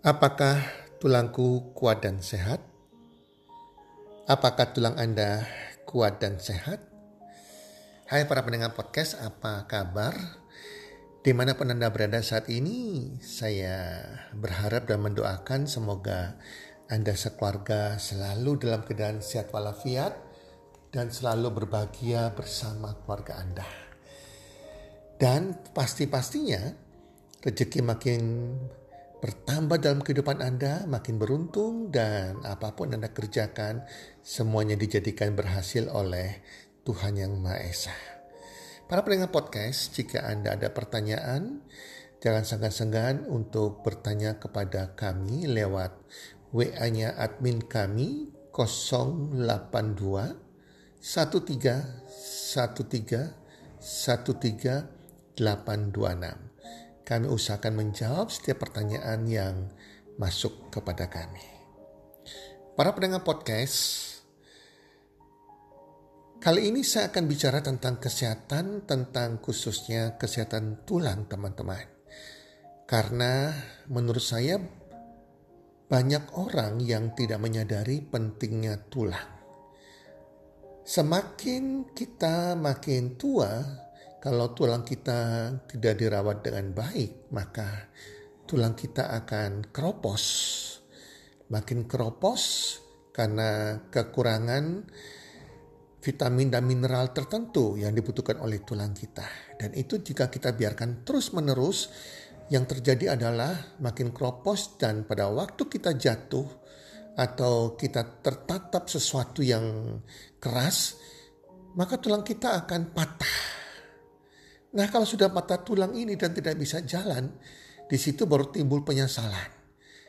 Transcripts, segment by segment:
Apakah tulangku kuat dan sehat? Apakah tulang Anda kuat dan sehat? Hai para pendengar podcast, apa kabar? Di mana pun Anda berada saat ini, saya berharap dan mendoakan semoga Anda sekeluarga selalu dalam keadaan sehat walafiat dan selalu berbahagia bersama keluarga Anda. Dan pasti-pastinya rezeki makin bertambah dalam kehidupan Anda, makin beruntung dan apa pun Anda kerjakan semuanya dijadikan berhasil oleh Tuhan Yang Maha Esa. Para pendengar podcast, jika Anda ada pertanyaan, jangan senggan-senggan untuk bertanya kepada kami lewat WA-nya admin kami 082 13 13 13 826 kami usahakan menjawab setiap pertanyaan yang masuk kepada kami. Para pendengar podcast, kali ini saya akan bicara tentang kesehatan, tentang khususnya kesehatan tulang teman-teman. Karena menurut saya banyak orang yang tidak menyadari pentingnya tulang. Semakin kita makin tua, kalau tulang kita tidak dirawat dengan baik, maka tulang kita akan keropos. Makin keropos karena kekurangan vitamin dan mineral tertentu yang dibutuhkan oleh tulang kita. Dan itu jika kita biarkan terus-menerus, yang terjadi adalah makin keropos dan pada waktu kita jatuh atau kita tertatap sesuatu yang keras, maka tulang kita akan patah Nah kalau sudah patah tulang ini dan tidak bisa jalan, di situ baru timbul penyesalan.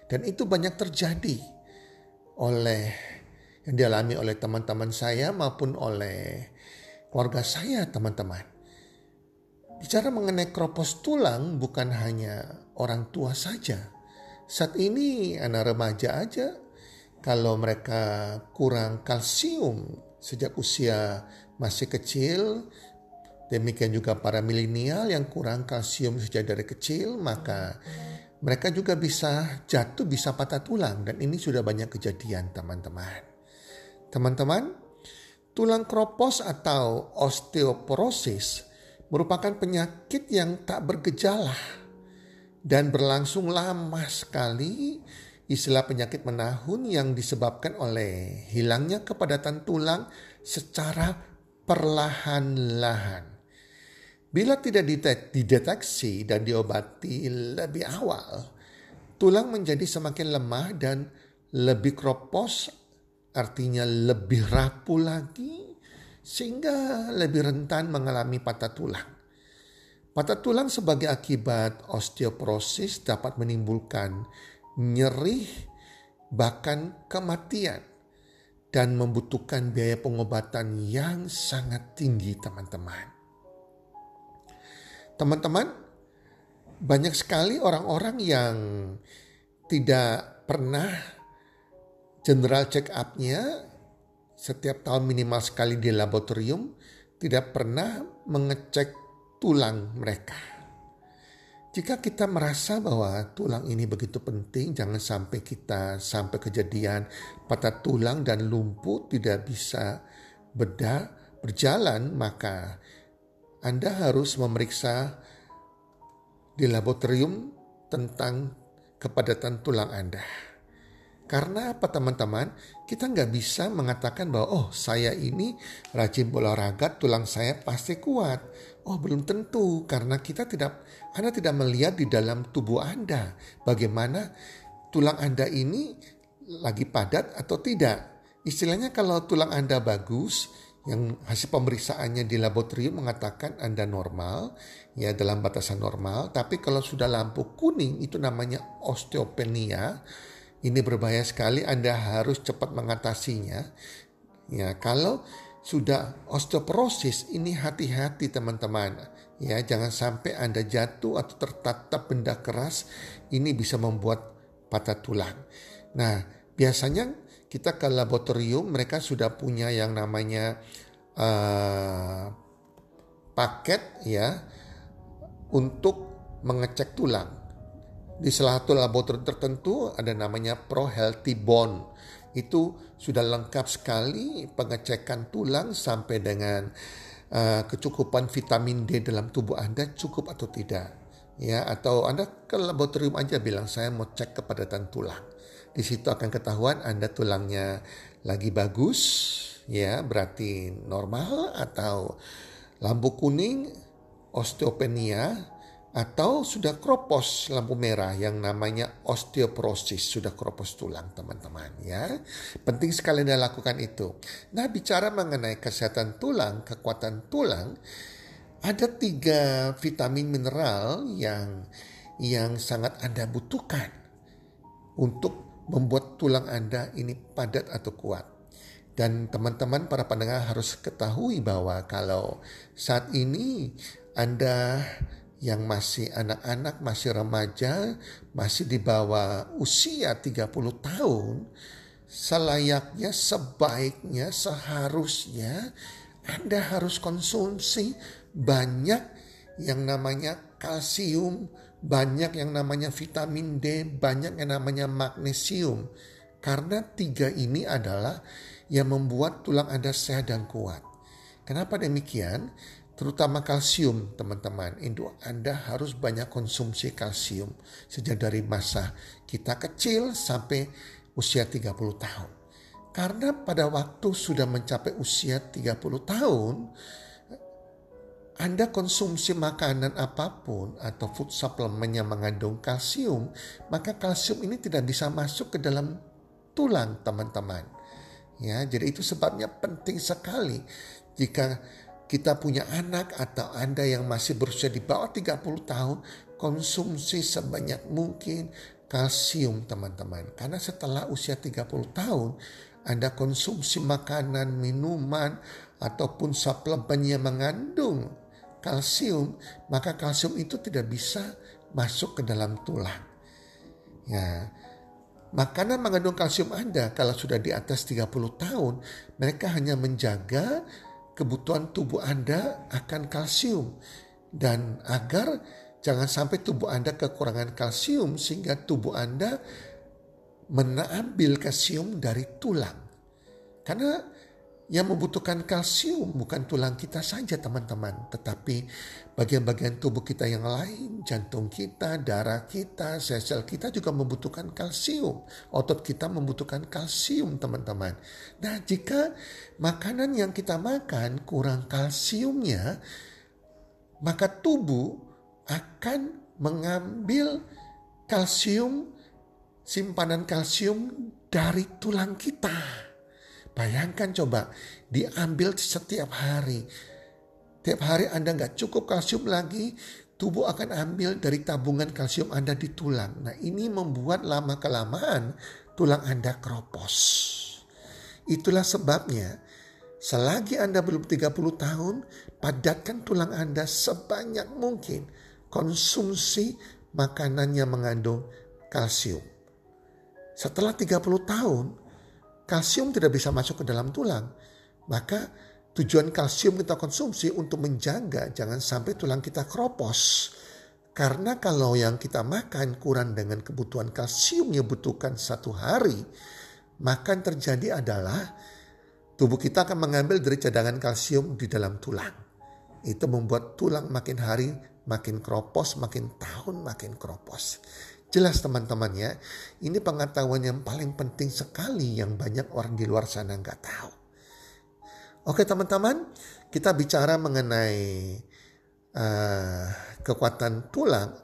Dan itu banyak terjadi oleh yang dialami oleh teman-teman saya maupun oleh keluarga saya teman-teman. Bicara mengenai kropos tulang bukan hanya orang tua saja. Saat ini anak remaja aja kalau mereka kurang kalsium sejak usia masih kecil Demikian juga para milenial yang kurang kalsium sejak dari kecil, maka mereka juga bisa jatuh, bisa patah tulang. Dan ini sudah banyak kejadian teman-teman. Teman-teman, tulang kropos atau osteoporosis merupakan penyakit yang tak bergejala dan berlangsung lama sekali istilah penyakit menahun yang disebabkan oleh hilangnya kepadatan tulang secara perlahan-lahan. Bila tidak dideteksi dan diobati lebih awal, tulang menjadi semakin lemah dan lebih kropos, artinya lebih rapuh lagi, sehingga lebih rentan mengalami patah tulang. Patah tulang sebagai akibat osteoporosis dapat menimbulkan nyeri, bahkan kematian, dan membutuhkan biaya pengobatan yang sangat tinggi, teman-teman. Teman-teman, banyak sekali orang-orang yang tidak pernah general check up-nya setiap tahun minimal sekali di laboratorium tidak pernah mengecek tulang mereka. Jika kita merasa bahwa tulang ini begitu penting, jangan sampai kita sampai kejadian patah tulang dan lumpuh tidak bisa beda berjalan, maka anda harus memeriksa di laboratorium tentang kepadatan tulang Anda. Karena apa teman-teman? Kita nggak bisa mengatakan bahwa oh saya ini rajin olahraga, tulang saya pasti kuat. Oh belum tentu karena kita tidak, Anda tidak melihat di dalam tubuh Anda bagaimana tulang Anda ini lagi padat atau tidak. Istilahnya kalau tulang Anda bagus, yang hasil pemeriksaannya di laboratorium mengatakan Anda normal, ya dalam batasan normal. Tapi kalau sudah lampu kuning itu namanya osteopenia. Ini berbahaya sekali, Anda harus cepat mengatasinya. Ya, kalau sudah osteoporosis ini hati-hati teman-teman. Ya, jangan sampai Anda jatuh atau tertatap benda keras, ini bisa membuat patah tulang. Nah, biasanya kita ke laboratorium mereka sudah punya yang namanya uh, paket ya untuk mengecek tulang. di salah satu laboratorium tertentu ada namanya Pro Healthy Bone. Itu sudah lengkap sekali pengecekan tulang sampai dengan uh, kecukupan vitamin D dalam tubuh Anda cukup atau tidak. Ya, atau Anda ke laboratorium aja bilang saya mau cek kepadatan tulang. Di situ akan ketahuan Anda tulangnya lagi bagus, ya berarti normal atau lampu kuning, osteopenia, atau sudah kropos lampu merah yang namanya osteoporosis sudah kropos tulang teman-teman ya penting sekali anda lakukan itu nah bicara mengenai kesehatan tulang kekuatan tulang ada tiga vitamin mineral yang yang sangat anda butuhkan untuk membuat tulang anda ini padat atau kuat. Dan teman-teman para pendengar harus ketahui bahwa kalau saat ini anda yang masih anak-anak, masih remaja, masih di bawah usia 30 tahun, selayaknya, sebaiknya, seharusnya Anda harus konsumsi banyak yang namanya kalsium, banyak yang namanya vitamin D, banyak yang namanya magnesium. Karena tiga ini adalah yang membuat tulang Anda sehat dan kuat. Kenapa demikian? terutama kalsium teman-teman. Indo Anda harus banyak konsumsi kalsium sejak dari masa kita kecil sampai usia 30 tahun. Karena pada waktu sudah mencapai usia 30 tahun, anda konsumsi makanan apa pun atau food supplement yang mengandung kalsium, maka kalsium ini tidak bisa masuk ke dalam tulang teman-teman. Ya, jadi itu sebabnya penting sekali jika kita punya anak atau Anda yang masih berusia di bawah 30 tahun, konsumsi sebanyak mungkin kalsium teman-teman. Karena setelah usia 30 tahun, Anda konsumsi makanan, minuman, ataupun suplemen yang mengandung kalsium, maka kalsium itu tidak bisa masuk ke dalam tulang. Ya, makanan mengandung kalsium Anda kalau sudah di atas 30 tahun, mereka hanya menjaga kebutuhan tubuh Anda akan kalsium dan agar jangan sampai tubuh Anda kekurangan kalsium sehingga tubuh Anda menambil kalsium dari tulang. Karena yang membutuhkan kalsium bukan tulang kita saja teman-teman, tetapi bagian-bagian tubuh kita yang lain, jantung kita, darah kita, sel-sel kita juga membutuhkan kalsium. Otot kita membutuhkan kalsium teman-teman. Nah jika makanan yang kita makan kurang kalsiumnya, maka tubuh akan mengambil kalsium, simpanan kalsium dari tulang kita. Bayangkan coba diambil setiap hari. Tiap hari Anda nggak cukup kalsium lagi, tubuh akan ambil dari tabungan kalsium Anda di tulang. Nah ini membuat lama kelamaan tulang Anda keropos. Itulah sebabnya selagi Anda belum 30 tahun, padatkan tulang Anda sebanyak mungkin. Konsumsi makanan yang mengandung kalsium. Setelah 30 tahun, kalsium tidak bisa masuk ke dalam tulang. Maka tujuan kalsium kita konsumsi untuk menjaga jangan sampai tulang kita keropos. Karena kalau yang kita makan kurang dengan kebutuhan kalsium yang butuhkan satu hari, maka terjadi adalah tubuh kita akan mengambil dari cadangan kalsium di dalam tulang. Itu membuat tulang makin hari makin keropos, makin tahun makin keropos. Jelas teman-teman ya, ini pengetahuan yang paling penting sekali yang banyak orang di luar sana nggak tahu. Oke teman-teman, kita bicara mengenai uh, kekuatan tulang.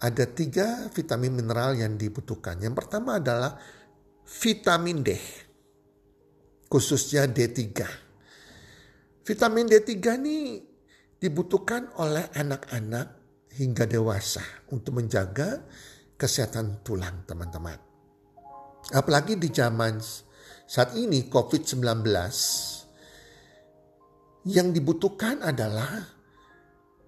Ada tiga vitamin mineral yang dibutuhkan. Yang pertama adalah vitamin D, khususnya D3. Vitamin D3 ini dibutuhkan oleh anak-anak hingga dewasa untuk menjaga kesehatan tulang teman-teman. Apalagi di zaman saat ini COVID-19 yang dibutuhkan adalah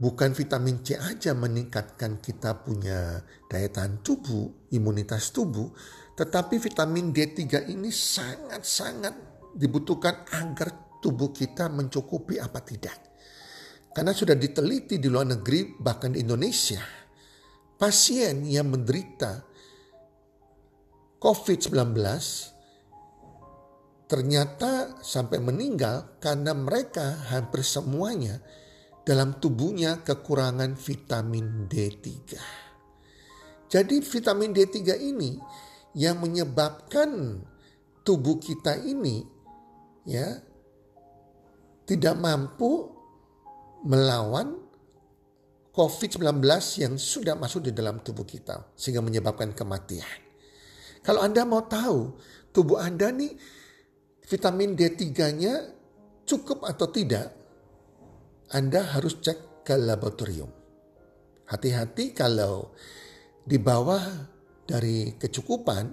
bukan vitamin C aja meningkatkan kita punya daya tahan tubuh, imunitas tubuh, tetapi vitamin D3 ini sangat-sangat dibutuhkan agar tubuh kita mencukupi apa tidak. Karena sudah diteliti di luar negeri bahkan di Indonesia pasien yang menderita COVID-19 ternyata sampai meninggal karena mereka hampir semuanya dalam tubuhnya kekurangan vitamin D3. Jadi vitamin D3 ini yang menyebabkan tubuh kita ini ya tidak mampu melawan COVID-19 yang sudah masuk di dalam tubuh kita sehingga menyebabkan kematian. Kalau Anda mau tahu tubuh Anda nih vitamin D3-nya cukup atau tidak, Anda harus cek ke laboratorium. Hati-hati kalau di bawah dari kecukupan,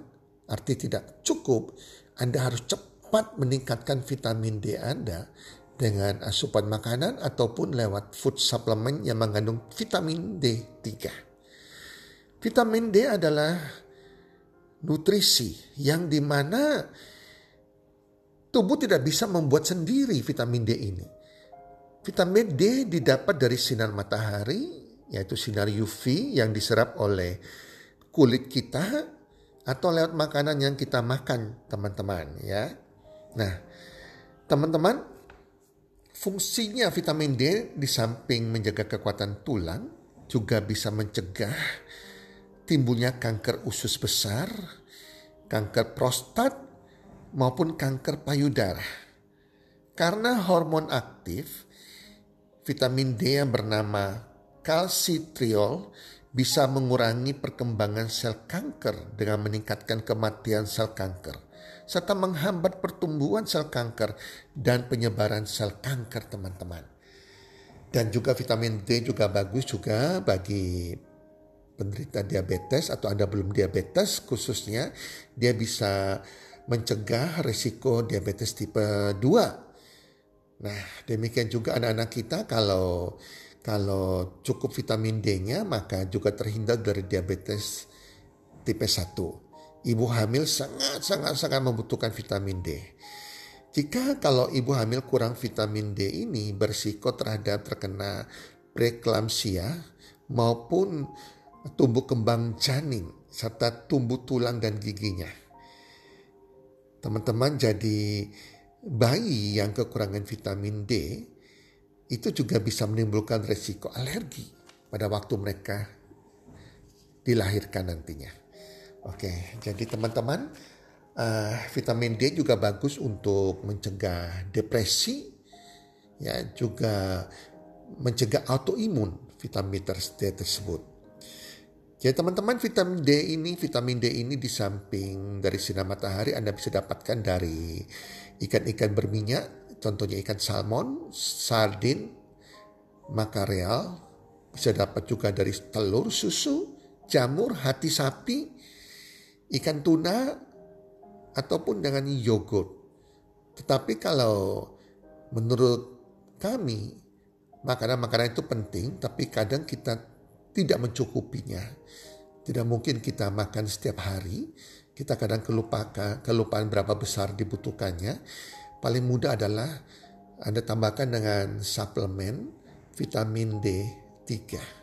arti tidak cukup, Anda harus cepat meningkatkan vitamin D Anda dengan asupan makanan ataupun lewat food supplement yang mengandung vitamin D3. Vitamin D adalah nutrisi yang di mana tubuh tidak bisa membuat sendiri vitamin D ini. Vitamin D didapat dari sinar matahari, yaitu sinar UV yang diserap oleh kulit kita atau lewat makanan yang kita makan, teman-teman ya. Nah, teman-teman, fungsinya vitamin D di samping menjaga kekuatan tulang juga bisa mencegah timbulnya kanker usus besar, kanker prostat, maupun kanker payudara. Karena hormon aktif, vitamin D yang bernama kalsitriol bisa mengurangi perkembangan sel kanker dengan meningkatkan kematian sel kanker serta menghambat pertumbuhan sel kanker dan penyebaran sel kanker teman-teman. Dan juga vitamin D juga bagus juga bagi penderita diabetes atau Anda belum diabetes khususnya dia bisa mencegah risiko diabetes tipe 2. Nah, demikian juga anak-anak kita kalau kalau cukup vitamin D-nya maka juga terhindar dari diabetes tipe 1. Ibu hamil sangat-sangat-sangat membutuhkan vitamin D. Jika kalau ibu hamil kurang vitamin D ini bersiko terhadap terkena preeklamsia maupun tumbuh kembang janin serta tumbuh tulang dan giginya teman-teman jadi bayi yang kekurangan vitamin D itu juga bisa menimbulkan resiko alergi pada waktu mereka dilahirkan nantinya. Oke, jadi teman-teman uh, vitamin D juga bagus untuk mencegah depresi, ya juga mencegah autoimun vitamin D tersebut. Jadi teman-teman vitamin D ini, vitamin D ini di samping dari sinar matahari Anda bisa dapatkan dari ikan-ikan berminyak, contohnya ikan salmon, sardin, makareal, bisa dapat juga dari telur, susu, jamur, hati sapi, ikan tuna, ataupun dengan yogurt. Tetapi kalau menurut kami, makanan-makanan itu penting, tapi kadang kita tidak mencukupinya. Tidak mungkin kita makan setiap hari. Kita kadang kelupaan, kelupaan berapa besar dibutuhkannya. Paling mudah adalah Anda tambahkan dengan suplemen vitamin D3.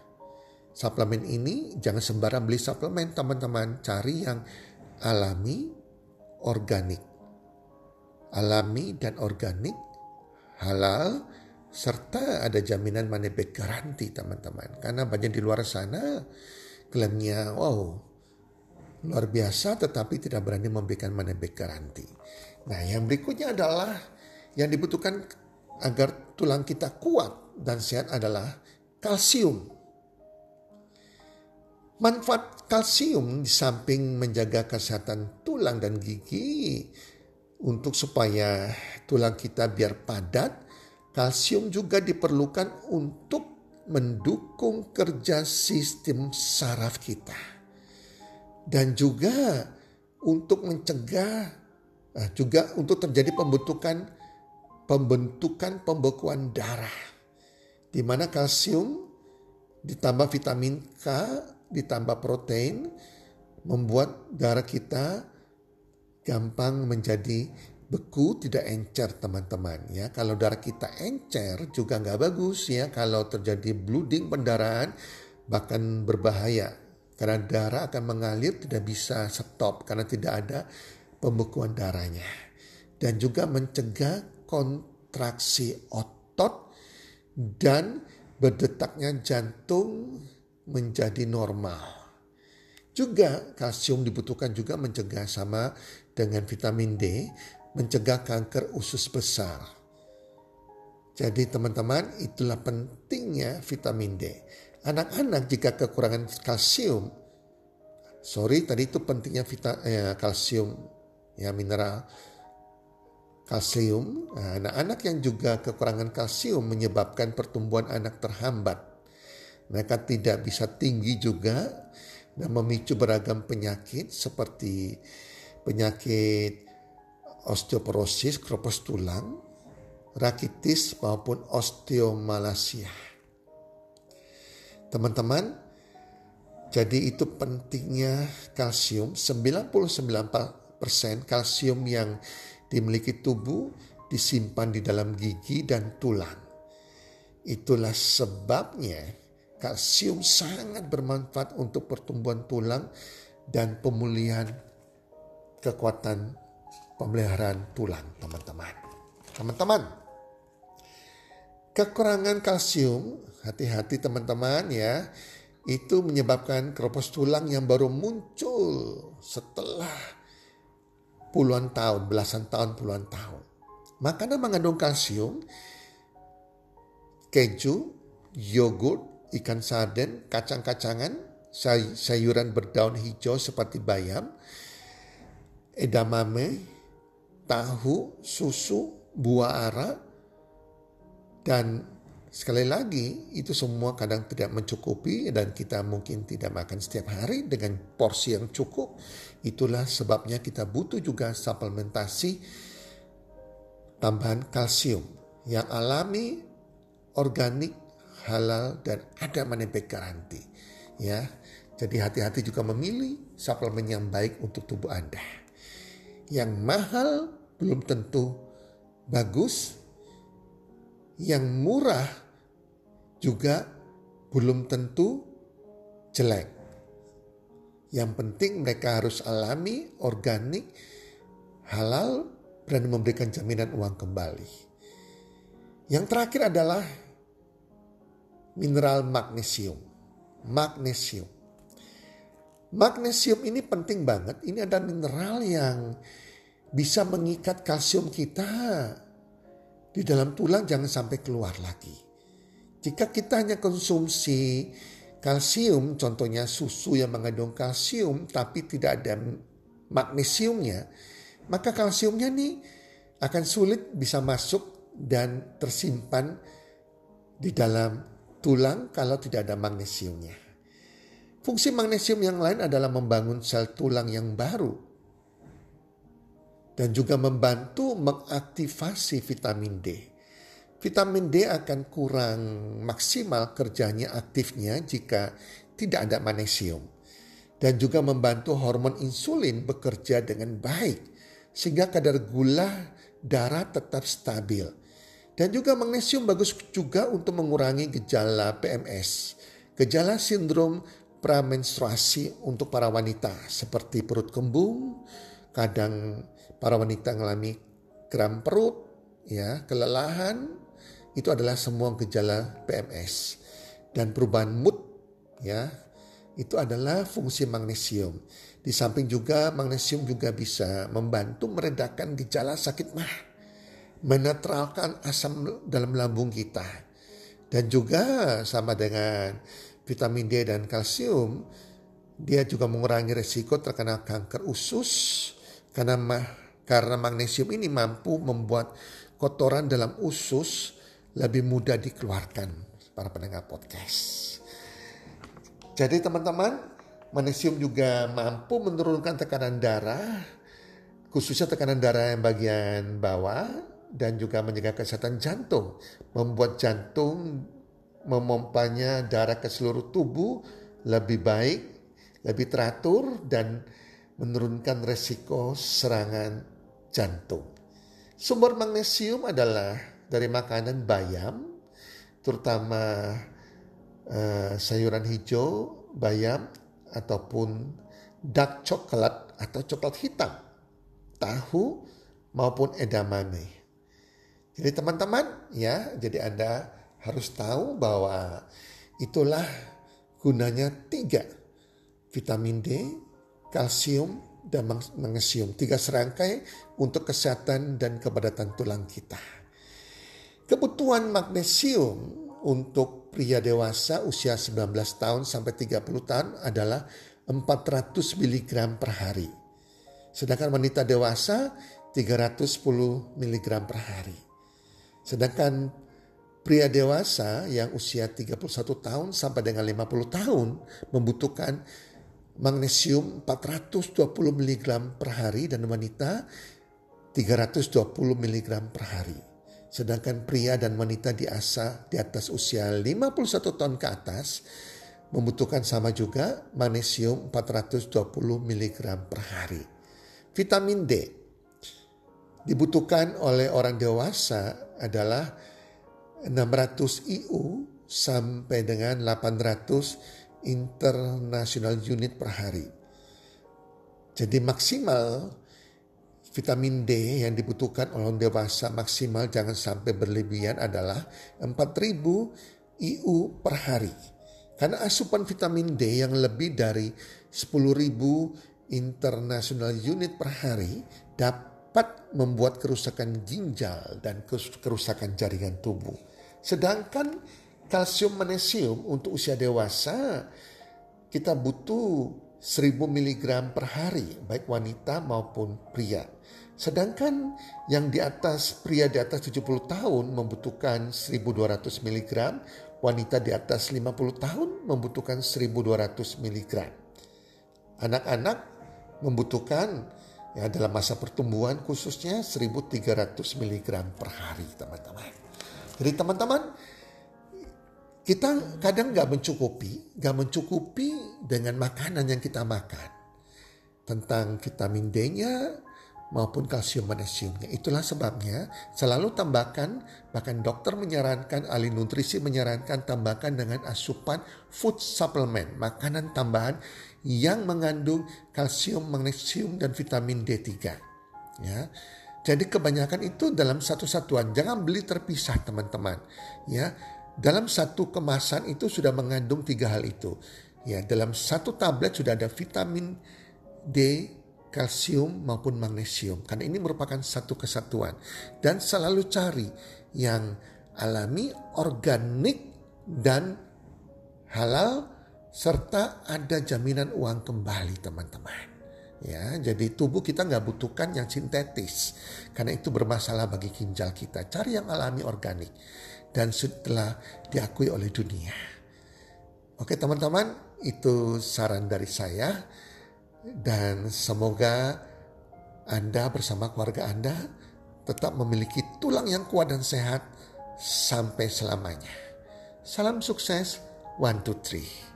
Suplemen ini jangan sembarang beli suplemen teman-teman. Cari yang alami, organik. Alami dan organik, halal, serta ada jaminan money back garanti teman-teman. Karena banyak di luar sana klaimnya wow luar biasa tetapi tidak berani memberikan money back garanti. Nah yang berikutnya adalah yang dibutuhkan agar tulang kita kuat dan sehat adalah kalsium. Manfaat kalsium di samping menjaga kesehatan tulang dan gigi untuk supaya tulang kita biar padat Kalsium juga diperlukan untuk mendukung kerja sistem saraf kita. Dan juga untuk mencegah eh, juga untuk terjadi pembentukan pembentukan pembekuan darah. Di mana kalsium ditambah vitamin K ditambah protein membuat darah kita gampang menjadi beku tidak encer teman-teman ya. Kalau darah kita encer juga nggak bagus ya. Kalau terjadi blooding pendarahan bahkan berbahaya. Karena darah akan mengalir tidak bisa stop karena tidak ada pembekuan darahnya. Dan juga mencegah kontraksi otot dan berdetaknya jantung menjadi normal. Juga kalsium dibutuhkan juga mencegah sama dengan vitamin D, mencegah kanker usus besar. Jadi teman-teman itulah pentingnya vitamin D. Anak-anak jika kekurangan kalsium, sorry tadi itu pentingnya vita, eh, kalsium ya mineral kalsium. Nah, anak-anak yang juga kekurangan kalsium menyebabkan pertumbuhan anak terhambat. Mereka tidak bisa tinggi juga dan memicu beragam penyakit seperti penyakit osteoporosis, kropos tulang, rakitis maupun osteomalacia. Teman-teman, jadi itu pentingnya kalsium. 99% kalsium yang dimiliki tubuh disimpan di dalam gigi dan tulang. Itulah sebabnya kalsium sangat bermanfaat untuk pertumbuhan tulang dan pemulihan kekuatan pemeliharaan tulang, teman-teman. Teman-teman, kekurangan kalsium Hati-hati teman-teman ya. Itu menyebabkan keropos tulang yang baru muncul setelah puluhan tahun, belasan tahun, puluhan tahun. Makanan mengandung kalsium, keju, yogurt, ikan sarden, kacang-kacangan, sayuran berdaun hijau seperti bayam, edamame, tahu, susu, buah ara, dan Sekali lagi, itu semua kadang tidak mencukupi dan kita mungkin tidak makan setiap hari dengan porsi yang cukup. Itulah sebabnya kita butuh juga suplementasi tambahan kalsium yang alami, organik, halal dan ada menempel garanti. Ya, jadi hati-hati juga memilih suplemen yang baik untuk tubuh Anda. Yang mahal belum tentu bagus, yang murah juga belum tentu jelek. Yang penting mereka harus alami, organik, halal, berani memberikan jaminan uang kembali. Yang terakhir adalah mineral magnesium. Magnesium. Magnesium ini penting banget. Ini ada mineral yang bisa mengikat kalsium kita di dalam tulang jangan sampai keluar lagi. Jika kita hanya konsumsi kalsium, contohnya susu yang mengandung kalsium tapi tidak ada magnesiumnya, maka kalsiumnya nih akan sulit bisa masuk dan tersimpan di dalam tulang kalau tidak ada magnesiumnya. Fungsi magnesium yang lain adalah membangun sel tulang yang baru dan juga membantu mengaktifasi vitamin D vitamin D akan kurang maksimal kerjanya aktifnya jika tidak ada magnesium. Dan juga membantu hormon insulin bekerja dengan baik sehingga kadar gula darah tetap stabil. Dan juga magnesium bagus juga untuk mengurangi gejala PMS, gejala sindrom pramenstruasi untuk para wanita seperti perut kembung, kadang para wanita mengalami kram perut, ya, kelelahan, itu adalah semua gejala PMS dan perubahan mood ya itu adalah fungsi magnesium. Di samping juga magnesium juga bisa membantu meredakan gejala sakit mah, menetralkan asam dalam lambung kita. Dan juga sama dengan vitamin D dan kalsium, dia juga mengurangi resiko terkena kanker usus karena karena magnesium ini mampu membuat kotoran dalam usus lebih mudah dikeluarkan para pendengar podcast. Jadi teman-teman, magnesium juga mampu menurunkan tekanan darah, khususnya tekanan darah yang bagian bawah dan juga menjaga kesehatan jantung, membuat jantung memompanya darah ke seluruh tubuh lebih baik, lebih teratur dan menurunkan resiko serangan jantung. Sumber magnesium adalah dari makanan bayam, terutama uh, sayuran hijau, bayam, ataupun dark coklat atau coklat hitam, tahu maupun edamame. Jadi teman-teman ya, jadi Anda harus tahu bahwa itulah gunanya tiga. Vitamin D, kalsium, dan magnesium. Tiga serangkai untuk kesehatan dan kepadatan tulang kita. Kebutuhan magnesium untuk pria dewasa usia 19 tahun sampai 30 tahun adalah 400 mg per hari. Sedangkan wanita dewasa 310 mg per hari. Sedangkan pria dewasa yang usia 31 tahun sampai dengan 50 tahun membutuhkan magnesium 420 mg per hari dan wanita 320 mg per hari. Sedangkan pria dan wanita di asa di atas usia 51 tahun ke atas membutuhkan sama juga magnesium 420 mg per hari. Vitamin D dibutuhkan oleh orang dewasa adalah 600 IU sampai dengan 800 international unit per hari. Jadi maksimal vitamin D yang dibutuhkan oleh orang dewasa maksimal jangan sampai berlebihan adalah 4000 IU per hari. Karena asupan vitamin D yang lebih dari 10.000 international unit per hari dapat membuat kerusakan ginjal dan kerusakan jaringan tubuh. Sedangkan kalsium magnesium untuk usia dewasa kita butuh 1000 mg per hari baik wanita maupun pria. Sedangkan yang di atas pria di atas 70 tahun membutuhkan 1200 mg, wanita di atas 50 tahun membutuhkan 1200 mg. Anak-anak membutuhkan ya dalam masa pertumbuhan khususnya 1300 mg per hari teman-teman. Jadi teman-teman kita kadang nggak mencukupi, nggak mencukupi dengan makanan yang kita makan. Tentang vitamin D-nya, maupun kalsium magnesiumnya. Itulah sebabnya selalu tambahkan, bahkan dokter menyarankan, ahli nutrisi menyarankan tambahkan dengan asupan food supplement, makanan tambahan yang mengandung kalsium, magnesium, dan vitamin D3. Ya. Jadi kebanyakan itu dalam satu satuan, jangan beli terpisah teman-teman. Ya, dalam satu kemasan itu sudah mengandung tiga hal itu. Ya, dalam satu tablet sudah ada vitamin D, kalsium maupun magnesium. Karena ini merupakan satu kesatuan. Dan selalu cari yang alami, organik, dan halal serta ada jaminan uang kembali teman-teman. Ya, jadi tubuh kita nggak butuhkan yang sintetis karena itu bermasalah bagi ginjal kita. Cari yang alami organik dan setelah diakui oleh dunia. Oke teman-teman, itu saran dari saya dan semoga Anda bersama keluarga Anda tetap memiliki tulang yang kuat dan sehat sampai selamanya. Salam sukses, one, two, three.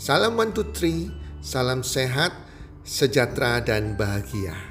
Salam one two three, salam sehat, sejahtera dan bahagia.